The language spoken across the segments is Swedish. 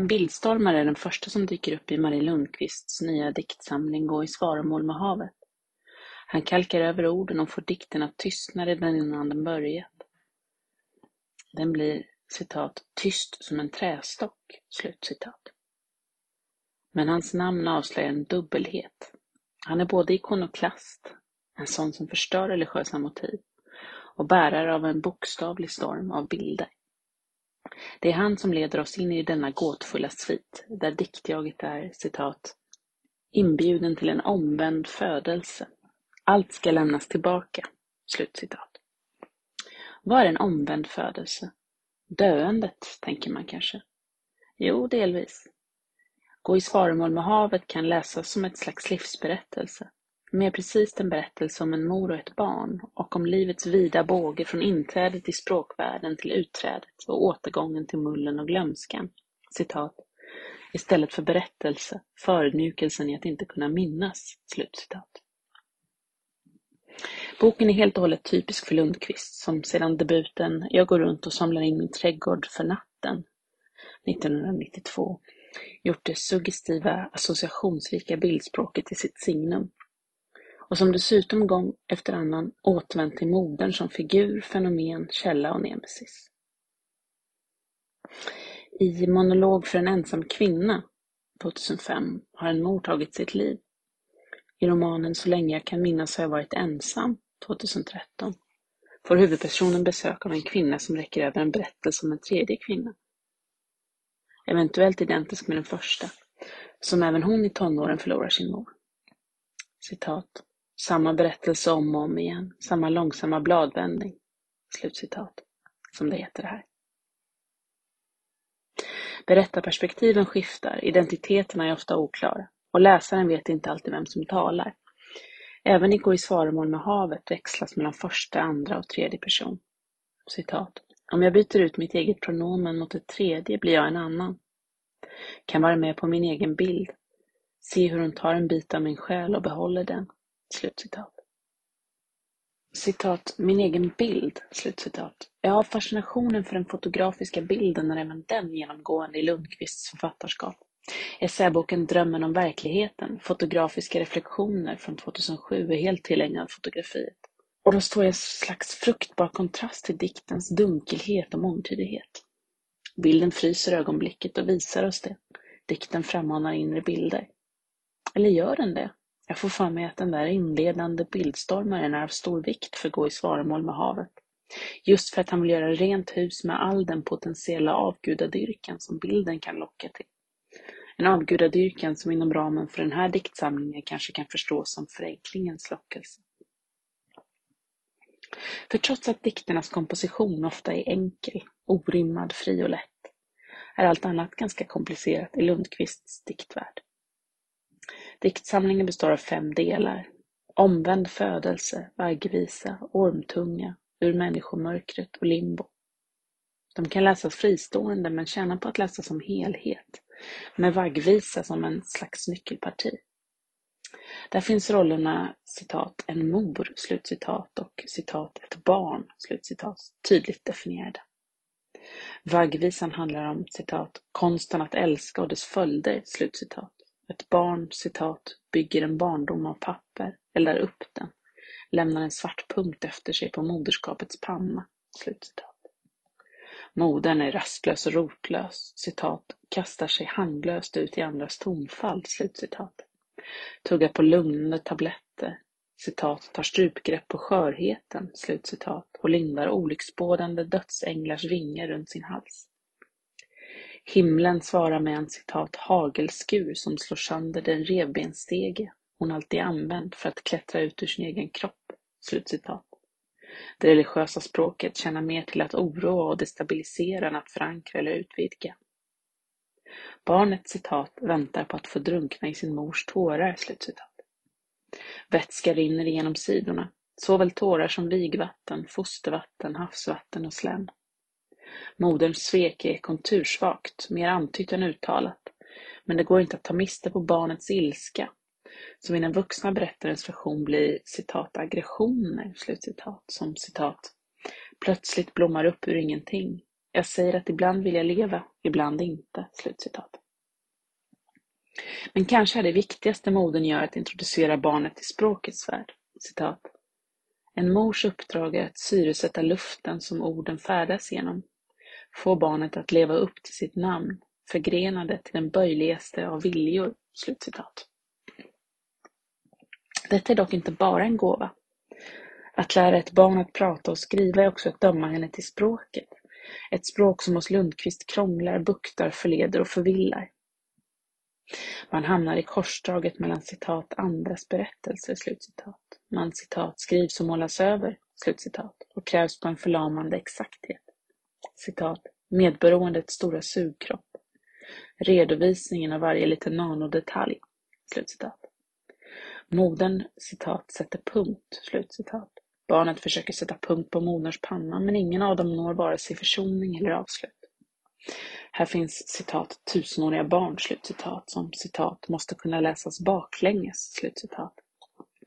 En bildstormare är den första som dyker upp i Marie Lundqvists nya diktsamling Gå i svaromål med havet. Han kalkar över orden och får dikten att tystna redan innan den börjat. Den blir citat, ”tyst som en trästock”. Slutcitat. Men hans namn avslöjar en dubbelhet. Han är både ikonoklast, en sån som förstör religiösa motiv, och bärare av en bokstavlig storm av bilder. Det är han som leder oss in i denna gåtfulla svit, där diktjaget är citat, ”inbjuden till en omvänd födelse. Allt ska lämnas tillbaka.” Slutcitat. Vad är en omvänd födelse? Döendet, tänker man kanske. Jo, delvis. Gå i svaromål med havet kan läsas som ett slags livsberättelse. Mer precis en berättelse om en mor och ett barn och om livets vida båge från inträdet i språkvärlden till utträdet och återgången till mullen och glömskan. Citat. Istället för berättelse, förödmjukelsen i att inte kunna minnas. Slutcitat. Boken är helt och hållet typisk för Lundqvist, som sedan debuten Jag går runt och samlar in min trädgård för natten 1992 gjort det suggestiva, associationsrika bildspråket till sitt signum och som dessutom gång efter annan återvänt till modern som figur, fenomen, källa och nemesis. I Monolog för en ensam kvinna 2005 har en mor tagit sitt liv. I romanen Så länge jag kan minnas har jag varit ensam 2013 får huvudpersonen besök av en kvinna som räcker över en berättelse om en tredje kvinna. Eventuellt identisk med den första, som även hon i tonåren förlorar sin mor. Citat. Samma berättelse om och om igen, samma långsamma bladvändning. Slutcitat. Som det heter här. Berättarperspektiven skiftar, identiteterna är ofta oklara och läsaren vet inte alltid vem som talar. Även i Gå i svaromål med havet växlas mellan första, andra och tredje person. Citat. Om jag byter ut mitt eget pronomen mot ett tredje blir jag en annan. Kan vara med på min egen bild. Se hur hon tar en bit av min själ och behåller den. Slutcitat. Citat, min egen bild, slutcitat. Jag har fascinationen för den fotografiska bilden är även den genomgående i Lundqvists författarskap. Essäboken Drömmen om verkligheten, fotografiska reflektioner från 2007 är helt tillägnad fotografiet. Och då står i en slags fruktbar kontrast till diktens dunkelhet och mångtydighet. Bilden fryser ögonblicket och visar oss det. Dikten frammanar inre bilder. Eller gör den det? Jag får för mig att den där inledande bildstormaren är av stor vikt för att Gå i svaromål med havet. Just för att han vill göra rent hus med all den potentiella avgudadyrkan som bilden kan locka till. En avgudadyrkan som inom ramen för den här diktsamlingen kanske kan förstås som förenklingens lockelse. För trots att dikternas komposition ofta är enkel, orimmad, fri och lätt, är allt annat ganska komplicerat i Lundqvists diktvärld. Diktsamlingen består av fem delar. Omvänd födelse, vaggvisa, ormtunga, Ur människomörkret och limbo. De kan läsas fristående men tjänar på att läsas som helhet, med vaggvisa som en slags nyckelparti. Där finns rollerna citat, en mor, slutcitat och citat, ett barn, slutcitat, tydligt definierade. Vaggvisan handlar om citat, konsten att älska och dess följder, slutcitat. Ett barn, citat, bygger en barndom av papper, eldar upp den, lämnar en svart punkt efter sig på moderskapets panna, slutcitat. Modern är rastlös och rotlös, citat, kastar sig handlöst ut i andras tonfall, slutcitat. Tuggar på lugnande tabletter, citat, tar strupgrepp på skörheten, slutcitat, och lindar olycksbådande dödsänglars vingar runt sin hals. Himlen svarar med en citat hagelskur som slår sönder den revbensstege hon alltid använt för att klättra ut ur sin egen kropp. Slutcitat. Det religiösa språket tjänar mer till att oroa och destabilisera än att förankra eller utvidga. Barnet citat väntar på att få drunkna i sin mors tårar. Slutcitat. Vätska rinner igenom sidorna, såväl tårar som vigvatten, fostervatten, havsvatten och slem. Moderns svek är kontursvagt, mer antytt än uttalat, men det går inte att ta miste på barnets ilska, som i den vuxna berättarens version blir citat aggressioner, slutcitat, som citat plötsligt blommar upp ur ingenting, Jag säger att ibland vill jag leva, ibland inte. Slutcitat. Men kanske är det viktigaste modern gör att introducera barnet till språkets värld. Citat. En mors uppdrag är att syresätta luften som orden färdas genom, få barnet att leva upp till sitt namn, förgrenade till den böjligaste av viljor. Slutcitat. Detta är dock inte bara en gåva. Att lära ett barn att prata och skriva är också att döma henne till språket. Ett språk som hos Lundqvist krånglar, buktar, förleder och förvillar. Man hamnar i korsdraget mellan citat andras berättelser, slutcitat. Man citat skrivs och målas över, slutcitat, och krävs på en förlamande exakthet. Citat, medberoendets stora sugkropp. Redovisningen av varje liten nanodetalj. Slutcitat. Modern citat sätter punkt. Slutcitat. Barnet försöker sätta punkt på moderns panna, men ingen av dem når vare sig försoning eller avslut. Här finns citat tusenåriga barn, slutcitat, som citat måste kunna läsas baklänges, slutcitat.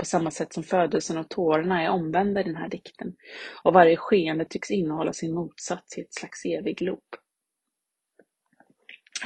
På samma sätt som födelsen och tårarna är omvända i den här dikten och varje skeende tycks innehålla sin motsats i ett slags evig loop.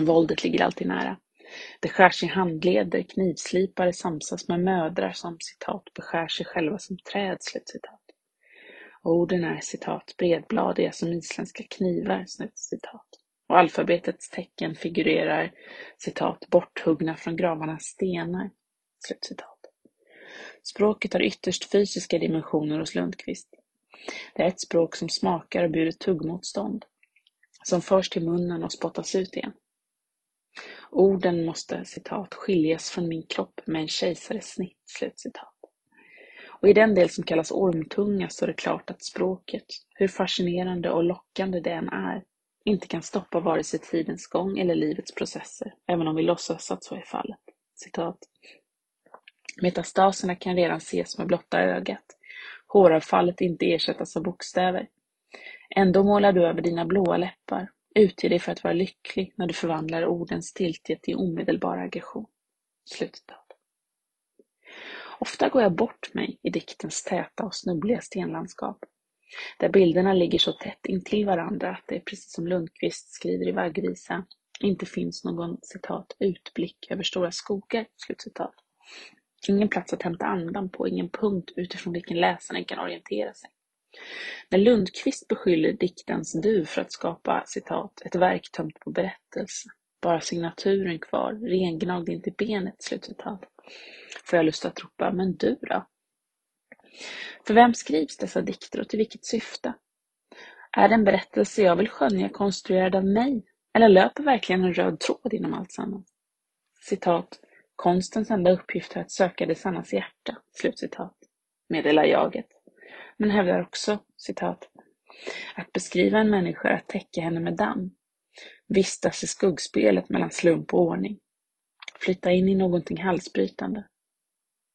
Våldet ligger alltid nära. Det skärs i handleder, knivslipare samsas med mödrar som citat beskär sig själva som träd, slutcitat. Orden är citat bredbladiga som isländska knivar, citat. Och alfabetets tecken figurerar citat borthuggna från gravarnas stenar. Slutcitat. Språket har ytterst fysiska dimensioner hos Lundqvist. Det är ett språk som smakar och bjuder tuggmotstånd, som förs till munnen och spottas ut igen. Orden måste citat skiljas från min kropp med en kejsares snitt. Slutcitat. Och i den del som kallas ormtunga står det klart att språket, hur fascinerande och lockande det än är, inte kan stoppa vare sig tidens gång eller livets processer, även om vi låtsas att så är fallet. Citat. Metastaserna kan redan ses med blotta ögat. Håravfallet inte ersättas av bokstäver. Ändå målar du över dina blåa läppar, utger dig för att vara lycklig när du förvandlar ordens stiltje till omedelbar aggression. Slutet Ofta går jag bort mig i diktens täta och snubbliga stenlandskap, där bilderna ligger så tätt intill varandra att det, precis som Lundqvist skriver i Vaggvisa, inte finns någon citat utblick över stora skogar. Slutcitat. Ingen plats att hämta andan på, ingen punkt utifrån vilken läsaren kan orientera sig. När Lundqvist beskyller diktens du för att skapa citat, ett verk tömt på berättelse, bara signaturen kvar, rengnagd in till benet, slutcitat, får jag lust att ropa, men du då? För vem skrivs dessa dikter och till vilket syfte? Är det en berättelse jag vill skönja konstruerad av mig? Eller löper verkligen en röd tråd inom alltsammans? Citat. Konstens enda uppgift är att söka det sannas hjärta. Slutcitat. Meddelar jaget. Men hävdar också, citat, att beskriva en människa är att täcka henne med damm. Vistas i skuggspelet mellan slump och ordning. Flytta in i någonting halsbrytande.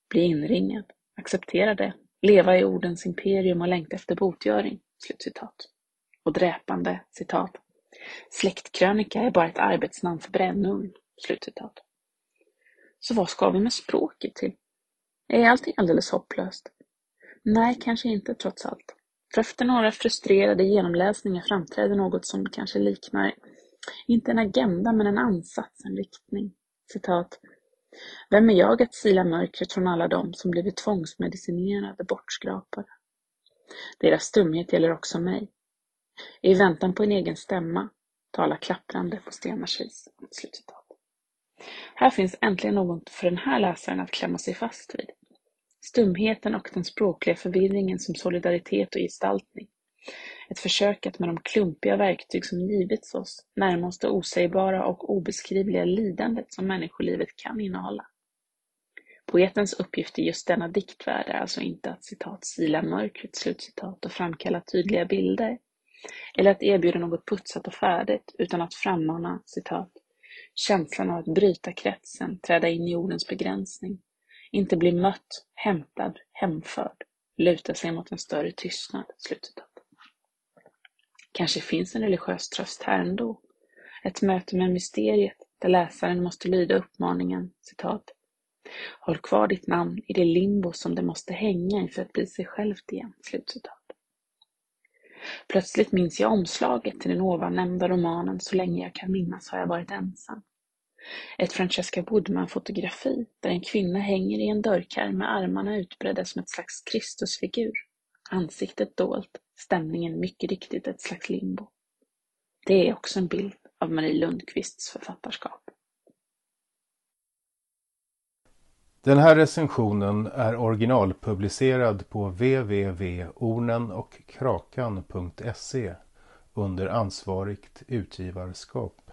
Bli inringad. Acceptera det. Leva i ordens imperium och längta efter botgöring. Slutcitat. Och dräpande citat. Släktkrönika är bara ett arbetsnamn för brännugn. Slutcitat. Så vad ska vi med språket till? Är allting alldeles hopplöst? Nej, kanske inte trots allt. För efter några frustrerade genomläsningar framträder något som kanske liknar, inte en agenda men en ansats, en riktning. Citat. Vem är jag att sila mörkret från alla dem som blivit tvångsmedicinerade, bortskrapade? Deras stumhet gäller också mig. I väntan på en egen stämma, tala klapprande på stenars vis. Slutcitat. Här finns äntligen något för den här läsaren att klämma sig fast vid. Stumheten och den språkliga förvirringen som solidaritet och gestaltning. Ett försök att med de klumpiga verktyg som givits oss närma oss det osägbara och obeskrivliga lidandet som människolivet kan innehålla. Poetens uppgift i just denna diktvärld är alltså inte att citat sila mörkret slutcitat och framkalla tydliga bilder, eller att erbjuda något putsat och färdigt, utan att frammana citat känslan av att bryta kretsen, träda in i ordens begränsning, inte bli mött, hämtad, hemförd, luta sig mot en större tystnad. Slutcitat. Kanske finns en religiös tröst här ändå. Ett möte med mysteriet där läsaren måste lyda uppmaningen citat Håll kvar ditt namn i det limbo som det måste hänga i för att bli sig självt igen. Slutcitat. Plötsligt minns jag omslaget till den ovannämnda romanen Så länge jag kan minnas har jag varit ensam. Ett Francesca Woodman-fotografi där en kvinna hänger i en dörrkarm med armarna utbredda som ett slags Kristusfigur. Ansiktet dolt, stämningen mycket riktigt ett slags limbo. Det är också en bild av Marie Lundqvists författarskap. Den här recensionen är originalpublicerad på www.ornenochkrakan.se under ansvarigt utgivarskap.